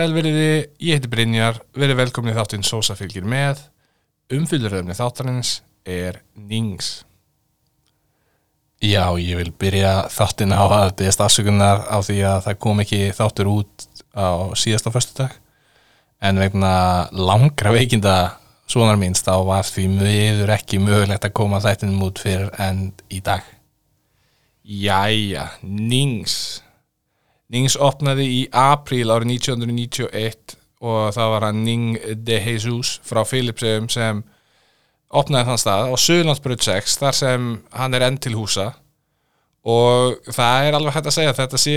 Sælveriði, ég heiti Brynjar, verið velkomin í þáttinn Sósa fylgir með. Umfylluröfni þáttarins er Nings. Já, ég vil byrja þáttinn á að byrjast afsökunar á því að það kom ekki þáttur út á síðasta föstudag. En vegna langra veikinda svonar míns þá var því miður ekki mögulegt að koma þættinum út fyrir enn í dag. Jæja, Nings. Nings opnaði í apríl árið 1991 og það var hann Ning de Jesus frá Philipsum sem opnaði þann stað á Suðlandsbröð 6 þar sem hann er enn til húsa. Og það er alveg hægt að segja að þetta sé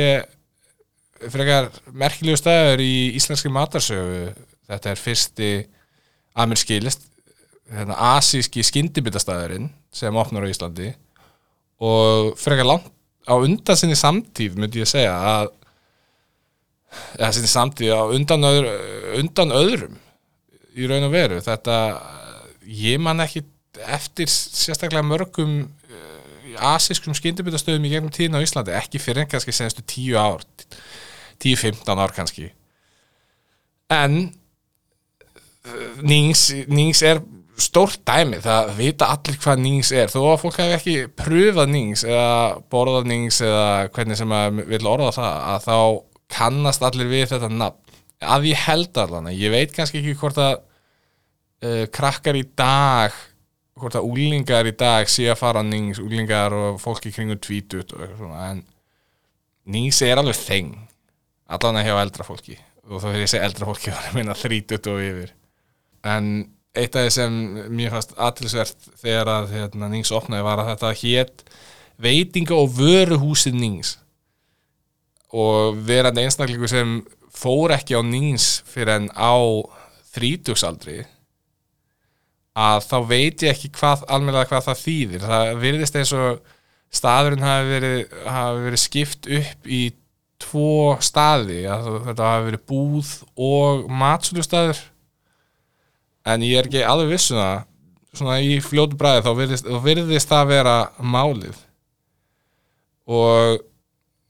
frekar merkilegu staður í íslenski matarsögu. Þetta er fyrsti að mér skilist hérna, asíski skyndibitastæðurinn sem opnar á Íslandi. Og frekar langt á undan sinni samtíð myndi ég segja að eða sinni samtíð á undan, öðru, undan öðrum í raun og veru. Þetta ég man ekki eftir sérstaklega mörgum uh, asískum skyndibitastöðum í gegnum tíðin á Íslandi ekki fyrir en kannski senstu tíu ár 10-15 ár kannski. En uh, Nings, Nings er stórt dæmi, það vita allir hvað Nings er, þó að fólk hefur ekki pröfað Nings eða borðað Nings eða hvernig sem að vil orða það að þá kannast allir við þetta nafn, að ég held allan ég veit kannski ekki hvort að uh, krakkar í dag hvort að úlingar í dag sé að fara á Nings, úlingar og fólki kringum tvítut og eitthvað svona en Nings er alveg þeng allan að hjá eldra fólki. Og þá fyrir ég að segja eldra fólki þá er ég að þrítut og yfir. En eitt af því sem mér fannst aðtilsvert þegar að hérna, Nings opnaði var að þetta hétt veitinga og vöruhúsið Nings og verandi einstaklingu sem fór ekki á Nings fyrir en á þrítugsaldri að þá veit ég ekki hvað almennilega hvað það þýðir. Það virðist eins og staðurinn hafi verið, hafi verið skipt upp í tvo staði að þetta hafi verið búð og matsölustæður en ég er ekki alveg vissun um að svona í fljótu bræði þá virðist, þá virðist það vera málið. Og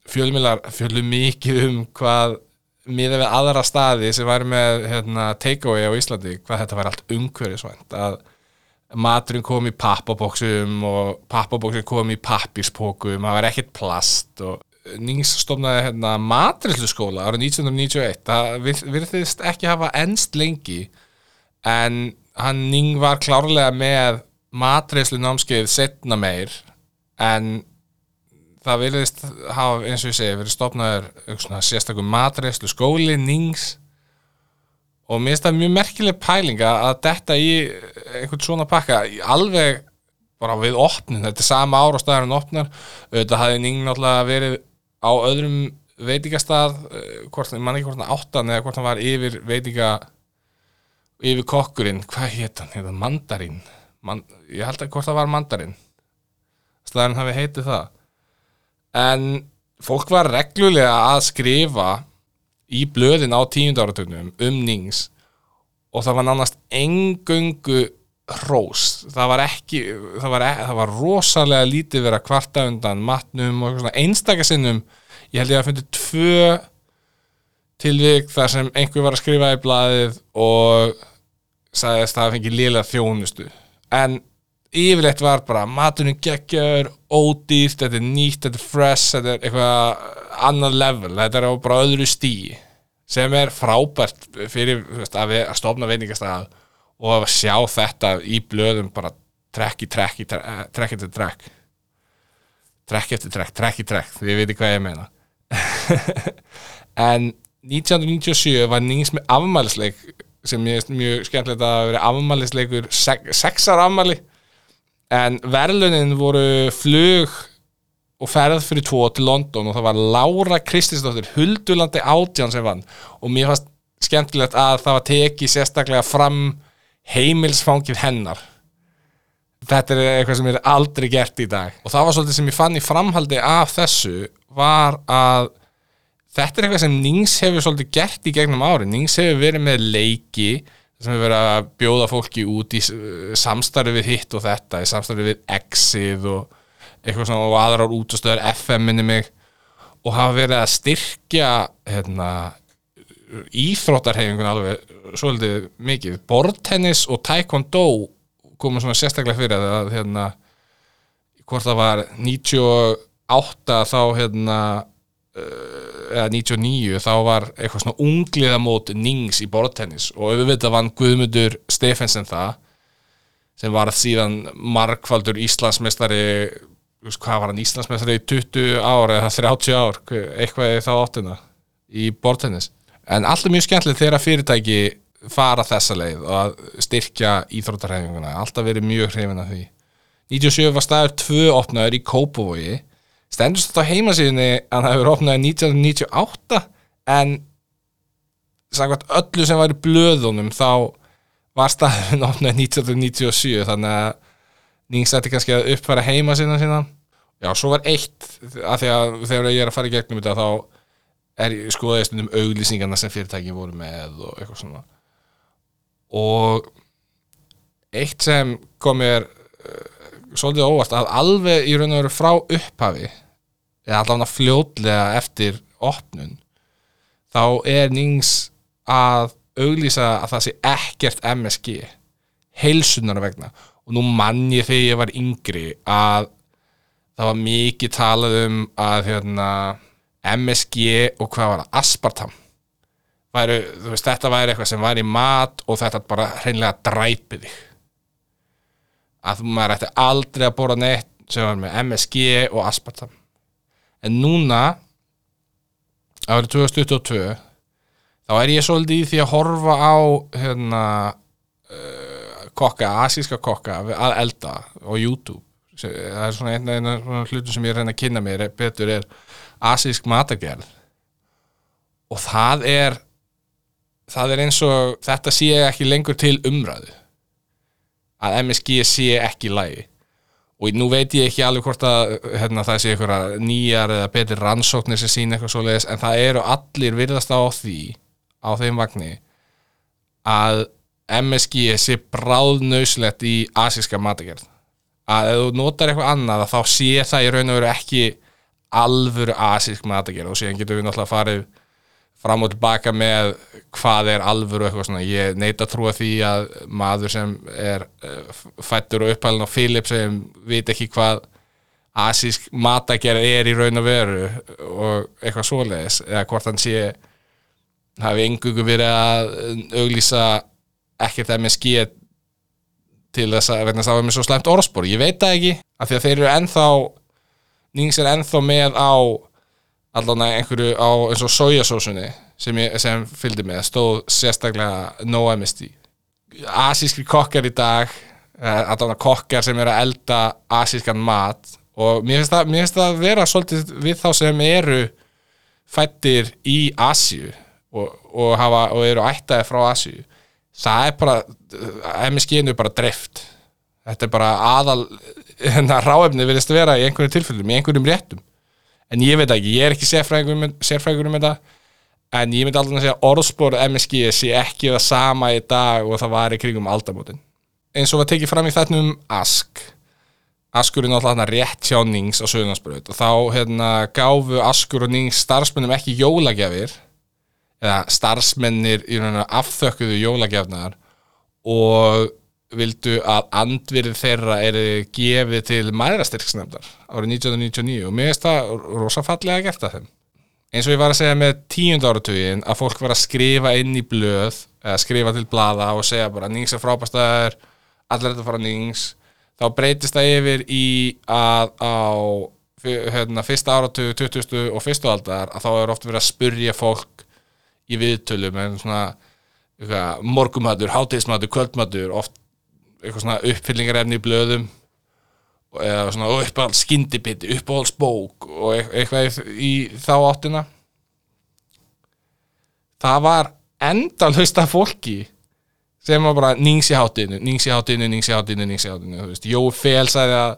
fjölumílar fjölum mikið um hvað miða við aðra staði sem væri með hérna, takeaway á Íslandi hvað þetta væri allt umhverjusvænt að maturinn kom í pappabóksum og pappabóksum kom í pappispókum það var ekkert plast og Nings stofnaði hérna, matrilluskóla árið 1991 það virðist ekki hafa ennst lengi en hann Ning var klárlega með matreyslu námskeið setna meir en það virðist hafa eins og ég segi verið stopnaður sérstaklega matreyslu skóli Nings og mér finnst það mjög merkileg pælinga að detta í einhvern svona pakka alveg bara við opnin þetta er sama ár og staðarinn opnar. Auðvitað hafði Ning náttúrulega verið á öðrum veitingastað hvort, mann ekki hvort hann áttan eða hvort hann var yfir veitinga yfir kokkurinn, hvað hétt hann, mandarín? Man, ég held að hvort það var mandarín. Staðarinn hafi heitið það en fólk var reglulega að skrifa í blöðin á tíundáratögnum um Nings og það var nánast engöngu hrós. Það var ekki það var, e, það var rosalega lítið verið að kvarta undan matnum og einstakasinnum ég held ég að fundi tvö tilvík þar sem einhver var að skrifa í blaðið og sagðist að það fengi liðlega þjónustu. En yfirleitt var bara maturinn geggjör, ódýrt þetta er nýtt, þetta er fresh þetta er eitthvað annar level þetta er á bara öðru stíi sem er frábært fyrir veist, að, við, að stofna veitingastæð og að sjá þetta í blöðum bara trekk í trekk trekk, eftir trekk. Trekk eftir trekk, trekk í trekk því ég veit hvað ég meina. En 1997 var Nings með afmælisleik sem ég er mjög skemmtilegt að vera afmælisleikur sexar afmæli en verðlunin voru flug og ferð fyrir tvo til London og það var Laura Kristinsdóttir Huldulandi Átján sem vann. Og mér fannst skemmtilegt að það var tekið sérstaklega fram heimilsfangið hennar. Þetta er eitthvað sem er aldrei gert í dag. Og það var svolítið sem ég fann í framhaldi af þessu var að þetta er eitthvað sem Nings hefur svolítið gert í gegnum ári Nings hefur verið með leiki sem hefur verið að bjóða fólki út í samstarfi við hitt og þetta í samstarfi við Exið og eitthvað svona og aðrar útastöður FM minni mig og hafa verið að styrkja hérna, íþróttarhefingun alveg svolítið mikið. Bortennis og taekwondo komum svona sérstaklega fyrir að hérna hvort það var 98 þá hérna eða 99 þá var eitthvað svona ungliðamót nings í bortennis og auðvitað vann Guðmundur Stefensen það sem var síðan markvaldur Íslandsmeistari hvað var hann Íslandsmeistari í 20 ár eða 30 ár? Eitthvað þá áttuna í bortennis en allt er mjög skemmtilegt þegar fyrirtæki fara þessa leið og að styrkja íþróttarhefinguna, alltaf verið mjög hrifin af því. 97 var staður 2 opnaður í Kópavogi stendur þetta á heimasíðinni að það hefur opnaður 1998 en sagvært öllu sem var í blöðunum þá var staðurinn opnaður 1997 þannig að Nings ætti kannski að uppfæra heimasíðina sína. Já, svo var eitt að að þegar ég er að fara í gegnum þetta þá er ég skoðaði stundum auglýsingarna sem fyrirtæki voru með og eitthvað svona. Og eitt sem kom mér uh, svolítið óvart að alveg í raun og veru frá upphafi eða allavega fljótlega eftir opnun þá er Nings að auglýsa að það sé ekkert MSG heilsunar vegna. Og nú mann ég þegar ég var yngri að það var mikið talað um að hérna, MSG og hvað var það, aspartam væru, veist, þetta væri eitthvað sem var í mat og þetta bara hreinlega dræpi þig. Að maður ætti aldrei að bóra neitt sem var með MSG og aspartam en núna árið 2022 þá er ég svolítið í því að horfa á hérna uh, kokka, asíska kokka að elda á YouTube. Það er svona einn einn svona hlutu sem ég reyna að kynna mér betur er asísk matagerð. Og það er það er eins og þetta sé ekki lengur til umræðu. Að MSG sé ekki í lagi og nú veit ég ekki alveg hvort að hérna, það sé einhverja nýjar eða betur rannsóknir sem sína eitthvað svoleiðis en það eru allir virðast á því á þeim vagni að MSG sé bráðnauslegt í asíska matagerð að ef þú notar eitthvað annað þá sé það í raun og veru ekki alvöru asísk matagerð og síðan getum við náttúrulega farið fram og tilbaka með hvað er alvöru eitthvað svona, ég neita að trúa því að maður sem er uh, fættur og upphælinn á Philip sem veit ekki hvað asísk matagerð er í raun og veru og eitthvað svoleiðis eða hvort hann sé hafi engungu verið að auglýsa ekkert MSG til þess að vegna þess að það var með svo slæmt orðspor. Ég veit það ekki, af því að þeir eru ennþá Nings er ennþá með á allan einhverju á eins og sojasósunni sem, ég, sem fylgdi með, stóð sérstaklega no MSD asískri kokkar í dag eh, allan kokkar sem eru að elda asískan mat og mér finnst það, mér finnst það að vera svolítið við þá sem eru fættir í Asíu og, og, hafa, og eru ættaði frá Asíu. Það er bara MSG-inu er bara dreift. Þetta er bara aðal ráefni virðist að vera í einhverjum tilfellum í einhverjum réttum. En ég veit ekki, ég er ekki sérfræðingur um, um þetta en ég myndi alltaf að segja orðspor MSG sé ekki það sama í dag og það var í kringum aldamótin. Eins og var tekið fram í þetnum Ask. Askur er náttúrulega hérna rétt hjá Nings á Söðunarsbraut og þá hérna, gáfu Askur og Nings starfsmennum ekki jólagjafir eða starfsmennir rauninu afþökkuðu jólagjafnar og vildu að andvirð þeirra er gefið til mæðrastyrksnefndar árið 1999 og mér finnst það rosa fallega gert að þeim eins og ég var að segja með tíund áratugin að fólk var að skrifa inn í blöð eða skrifa til blaða og segja bara Nings er frábæstaður, allir þetta fara Nings þá breytist það yfir í að á hérna, fyrsta áratug, 20. og fyrstu aldar að þá er oft verið að spurja fólk í viðtölum en svona eitthvað, morgumatur, hátíðismatur, kvöldmatur oft eitthvað svona uppfyllingarefni í blöðum eða svona uppáhald skyndibiti, uppáhaldsbók og eit- eitthvað í, þá áttina. Það var endalaust af fólki sem var bara nings í hátinu, nings í hátinu, nings í hátinu, nings í hátinu, þú veist, Jói Fel sagði að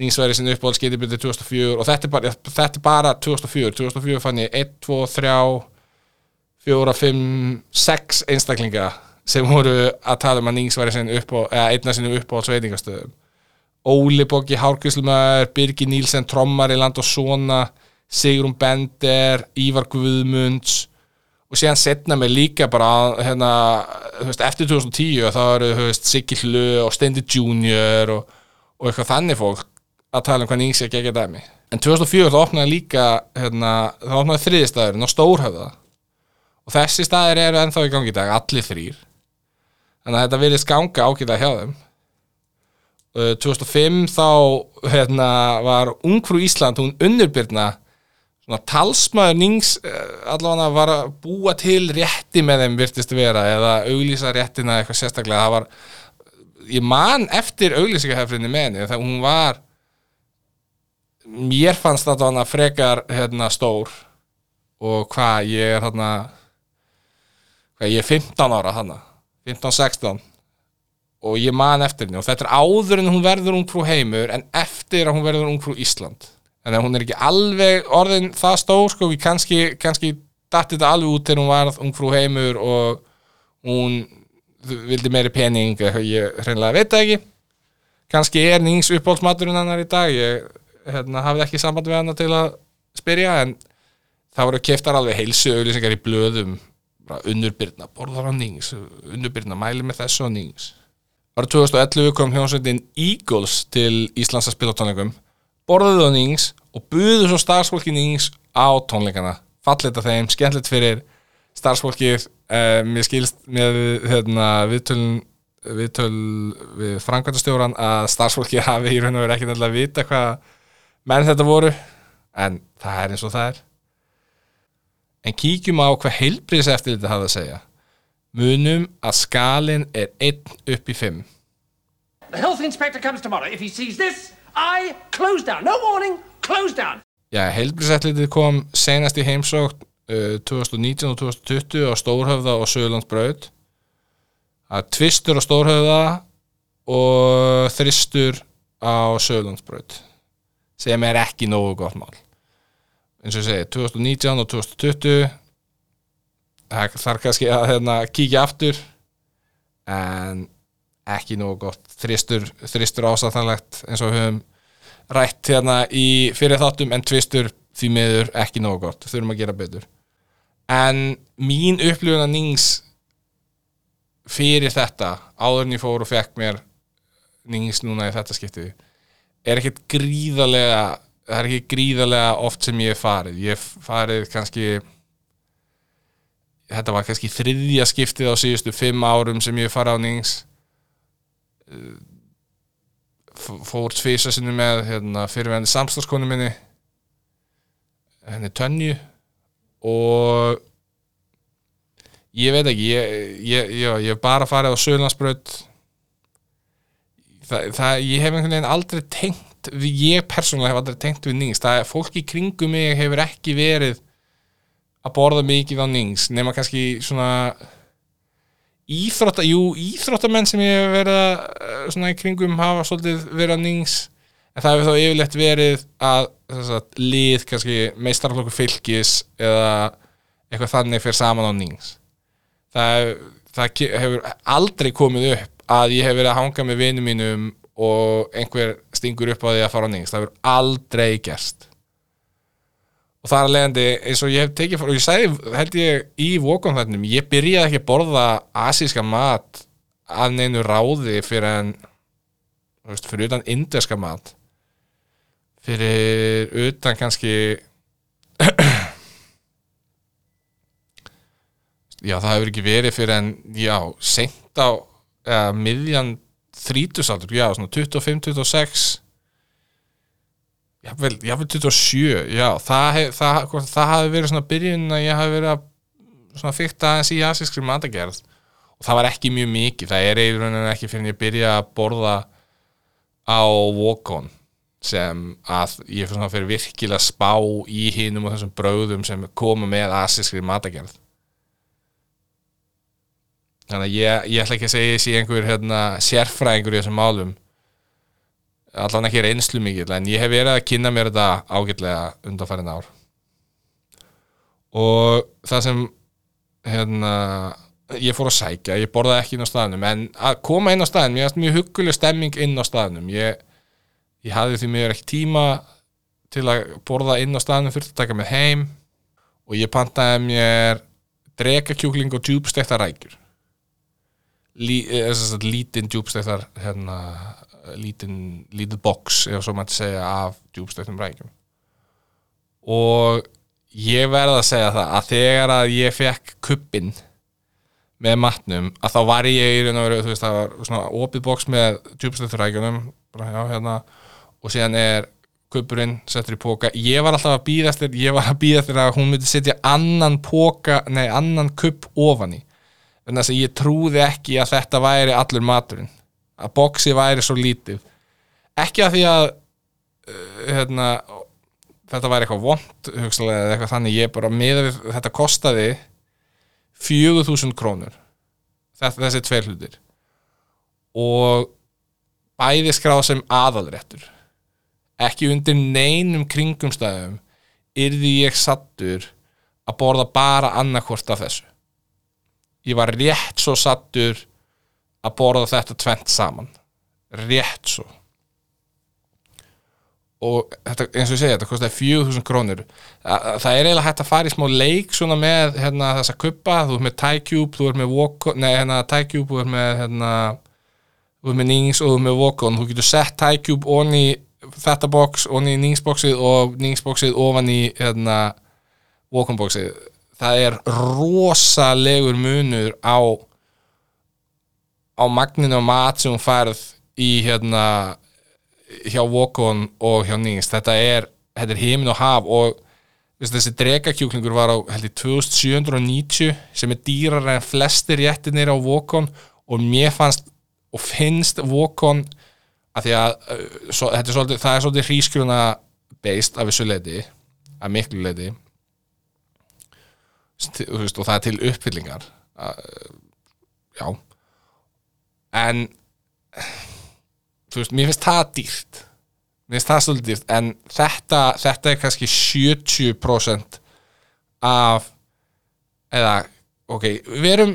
nings væri sinni uppáhald skyndibiti 2004 og þetta er bara, þetta er bara 2004, 2004 fann ég 1, 2, 3 4, 5, 6 einstaklinga sem voru að tala um að Nings væri sinni upp eða einna sinni upp á sveitingastöðum Óli Bóki Hárkvíslumæður Birgi Nílsen Trommar í land og svona Sigrun Bender Ívar Guðmunds. Og síðan setna mig líka bara hérna, veist, eftir 2010 þá eru, Siggi Hlu og Steindi Junior og, og eitthvað þannig fólk að tala um nýgs ég ekki dæmi. En 2004 þá opnaði líka hérna, þá opnaði þriðistæðurinn á Stórhöfða. Og þessi staðir eru ennþá í gangi í dag, allir þrýr þannig að þetta virðist ganga ágætlega hjá þeim Uh, 2005 þá hérna, var Ungfrú Ísland, hún unnurbyrna svona talsmaður nýngs uh, allavega var að búa til rétti með þeim virtist vera eða auglýsa réttina eitthvað sérstaklega. Það var, ég man eftir auglýsingahefrinni með henni þegar hún var mér fannst hana frekar hérna, stór og hvað ég er hérna hvað ég er 15 ára hana 15-16 og ég man eftir henni. Og þetta er áður en hún verður ungfrú heimur en eftir að hún verður ungfrú Ísland. Að hún er ekki alveg orðin það stór sko, kannski, kannski dætti þetta alveg út þegar hún varð ungfrú heimur og hún vildi meiri pening, ég hreinlega veit það ekki. Kannski er nýings uppbólsmaturinn hannar í dag. Ég hérna, hafði ekki samband við hana til að spyrja en það voru keftar alveg heilsu auðlýsingar í blöðum. Unnurbyrna, borðar á nýings unnurbyrna, mæli með þessu á nýings Árið 2011 kom hljómsveitin Eagles til Íslands að spila tónleikum. Borðuðu á nýings og buðu svo starfsfólki nýings á tónleikana. Fallit af þeim, skemmtilegt fyrir starfsfólkið eh, mér skilst með hérna, viðtöl viðtöl við frangvæntastjóran að starfsfólki hafi í raun og verið ekki nefnilega að vita hvað menn þetta voru en það er eins og það er. En kíkjum á hvað heilbriðs eftir þetta hafa að segja munum að skalin er 1 upp í 5 The health inspector comes tomorrow. If he sees this, I close down. No warning, close down. Já, heilbriðsætlitið kom senast í heimsókn uh, 2019 og 2020 á Stórhöfða og Söðlandsbraut það er tvistur á Stórhöfða og þristur á Söðlandsbraut sem er ekki nógu gott mál eins og ég segi, 2019 og 2020 það þarf kannski að hérna, kíkja aftur en ekki nógu gott. Þristur, þristur ásattanlegt eins og við höfum rætt hérna í fyrir þáttum en tvistur því miður ekki nógu gott. Þurfum að gera betur. En mín upplifun að nýngs fyrir þetta áður en ég fór og fekk mér nýngs núna í þetta skiptið er ekkert gríðarlega það er ekki gríðarlega oft sem ég hef farið. Ég hef farið kannski þetta var kannski þriðja skiptið á síðustu fimm árum sem ég farið á nýngs fór tvisa sinni með hérna, fyrirvendi samstagskonu minni henni Tönju og ég veit ekki ég, hef bara farið á Söðlandsbröð það, það, ég hef einhvern veginn aldrei tengt ég persónulega hef aldrei tengt við nýngst það er fólk í kringum mig hefur ekki verið að borða mikið á nýngst nema kannski svona íþrótta, jú, íþróttamenn sem ég hef verið að eh, svona í kringum hafa svolítið verið á nýngs en það hefur þá yfirlegt verið að sagt, lið, kannski meistarflokku fylgis eða eitthvað þannig fyrir saman á nýngs það, það hefur aldrei komið upp að ég hef verið að hanga með vinum mínum og einhver stingur upp á því að fara á nýngs, það hefur aldrei gerst og það er leiðandi eins og ég hef tekið og ég sagði held ég í vokonþættinum ég byrjaði ekki að borða asíska mat að neinu ráði fyrir en veist, fyrir utan inderska mat. Fyrir utan kannski já það hefur ekki verið fyrir en já, seint á eða miðjan þrítusaldur, já, svona 25-26 jáfnvel, jáfnvel 27 já, það, það, hvort það hafi verið svona byrjun að ég hafi verið að svona fyrta aðeins í asískri matagerð og það var ekki mjög mikið það er eiginlega ekki fyrir en ég byrja að borða á walk-on sem að ég fyrir virkilega spá í hinnum og þessum bröðum sem koma með asískri matagerð þannig að ég, ég ætla ekki að segja þessi einhver hérna, sérfræðingur í þessum málum allan ekki reynslu mikið en ég hef verið að kynna mér þetta ágætlega undanfærin ár. Og það sem hérna ég fór að sækja, ég borðaði ekki inn á staðnum en að koma inn á staðnum, ég hafði mjög hugguleg stemming inn á staðnum. Ég, ég hafði því mér ekki tíma til að borða inn á staðnum fyrir að taka mig heim og ég pantaði mér drekakjúkling og djúbstekta rækjur. Lí, eh, lítinn djúbstektar hérna, lítinn lítið box, ef svo mætti segja af djúbstektum rækjum. Og ég verð að segja það að þegar að ég fekk kuppin með matnum að þá var ég í raun og veru þú veist það var svona opið box með djúbstekturækjunum bara já hérna og síðan er kuppurinn settur í póka ég var alltaf að býða eftir ég var að býða eftir að hún myndi setja annan póka nei annan kupp ofan í. En þess að ég trúði ekki að þetta væri allur maturinn að boxi væri svo lítið. Ekki að því að uh, hérna þetta væri eitthvað vond hugsalega eða eitthvað þannig ég bara við þetta kostaði 4000 krónur þessi tveir hlutir. Og bæði skráð sem aðalréttur. Ekki undir neinum kringumstæðum yrði ég sattur að borða bara annarkvort af þessu. Ég var rétt svo sattur að borða þetta tvent saman. Rétt svo. Og þetta, eins og ég segja, þetta kostiði 4000 krónur. Það, er eiginlega hægt að fara í smá leik svona með hérna, þessa kuppa, þú er með Tycube þú er með Wokon, nei hérna Tycube þú er með hérna þú er með Nings og þú er með Wokon, þú getur sett Tycube onni þetta box, onni Ningsboxið og Ningsboxið ofan í hérna Wokonboxið það er rosalegur munur á á magninu og mat sem hún færð í hérna hjá Wokon og hjá Nings þetta er, þetta er heimin og haf og veist, þessi dregakjúklingur var á heldur 2790 sem er dýrar en flestir réttinir á Wokon og mér fannst og finnst Wokon að því að svo, er svolítið, það er svolítið hrískruna beist af þessu leiti af miklu leiti og það er til uppfyllingar. Já en þú veist, mér finnst það dýrt. Mér finnst það svolítið dýrt. En þetta, þetta er kannski 70% af eða, ok, við erum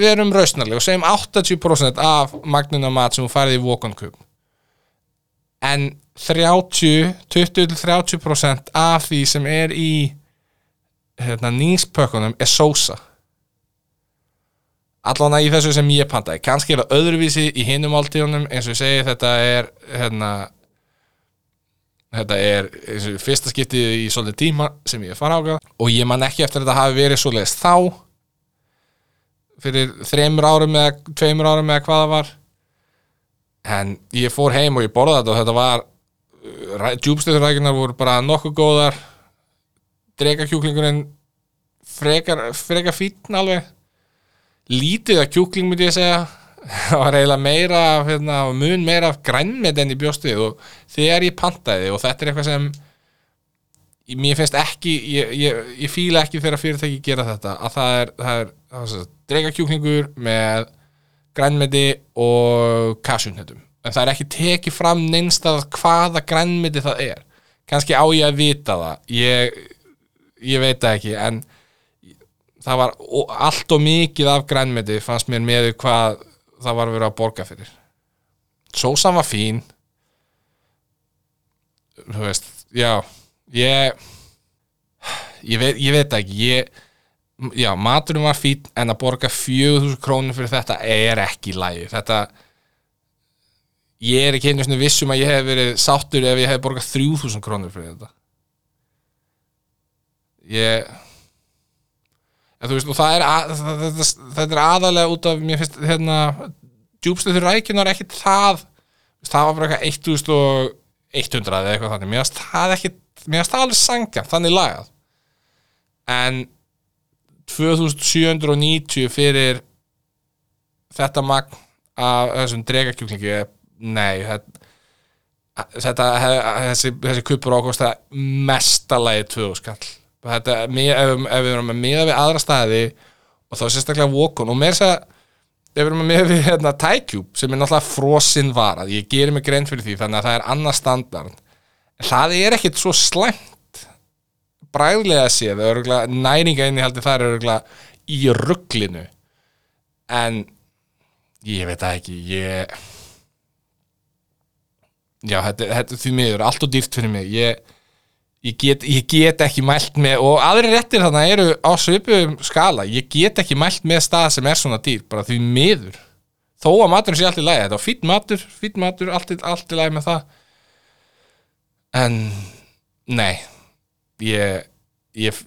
við erum rausnarlega og segjum 80% af magnuna mat sem farið í Wokonkub en 30, 20-30% af því sem er í hérna, nýspökkunum er sósa allan í þessu sem ég pantaði. Kannski er það öðruvísi í hinum áltíðunum eins og ég segi þetta er hérna þetta er eins og fyrsta skiptið í svolítið tíma sem ég fara ákvað og ég man ekki eftir að þetta hafi verið svoleiðis þá. Fyrir þreymur árum eða tveimur árum eða hvaða var. En ég fór heim og ég borði þetta og þetta var djúbstöðurækjunar voru bara nokkuð góðar. Dregakjúklingurinn frekar, frekar fítn alveg lítið af kjúkling myndi ég segja. Það var eiginlega meira hérna, mun meira af grænmið enn í bjóstið og þegar ég pantaði og þetta er eitthvað sem mér finnst ekki ég, ég, ég fíla ekki þegar fyrirtæki gera þetta að það er, það er, það er dregakjúklingur með grænmiti og kasjunhetum en það er ekki tekið fram neinst að hvaða grænmiti það er. Kannski á ég að vita það. Ég, ég veit ekki en það var allt og mikið af grænmeti fannst mér með hvað það var vera að borga fyrir. Sósan var fín. Þú veist, já ég ég veit, ég veit ekki ég, já, maturum var fín en að borga 4000 krónir fyrir þetta er ekki lægi þetta ég er ekki einu svona vissum að ég hef verið sáttur ef ég hef borgað 3000 krónir fyrir þetta. Ég en þú veist, og það er að, þetta, þetta er aðalega út af, mér finnst, hérna djúbstöður rækjunar er ekkit það það var bara eitthvað 1100 eða eitthvað þannig, mér finnst það ekki mér finnst það alveg sangja, þannig lagað. En 2790 fyrir þetta magn af þessum dregakjúklingi nei þetta, þetta þessi, þessi kupur ákosta mestalagi 2000 skall þetta, ef, ef við erum að miða við aðra staði og þá sérstaklega Wokon og mér er þess að ef við erum að miða við hérna, Tycube sem er náttúrulega frosinn varað, ég gerir mig grein fyrir því þannig að það er annað standard. En það er ekkit svo slæmt bræðlega að sé það næringa inn í haldi það er í rugglinu en ég veit það ekki ég já, þetta, þetta því miður allt og dýrt fyrir mig. Ég ég get, ég get ekki mælt með og aðri réttir þannig eru á svipum skala. Ég get ekki mælt með stað sem er svona dýr bara því miður. Þó að maturinn sé allt í lagi, þetta var fýtt matur fýtt matur, allt, allt í lagi með það. En nei. Ég, ég